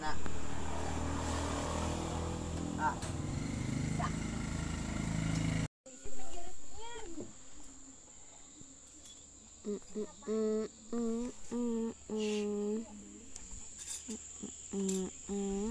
な。あ。うんうんうんうんうんうんうんうん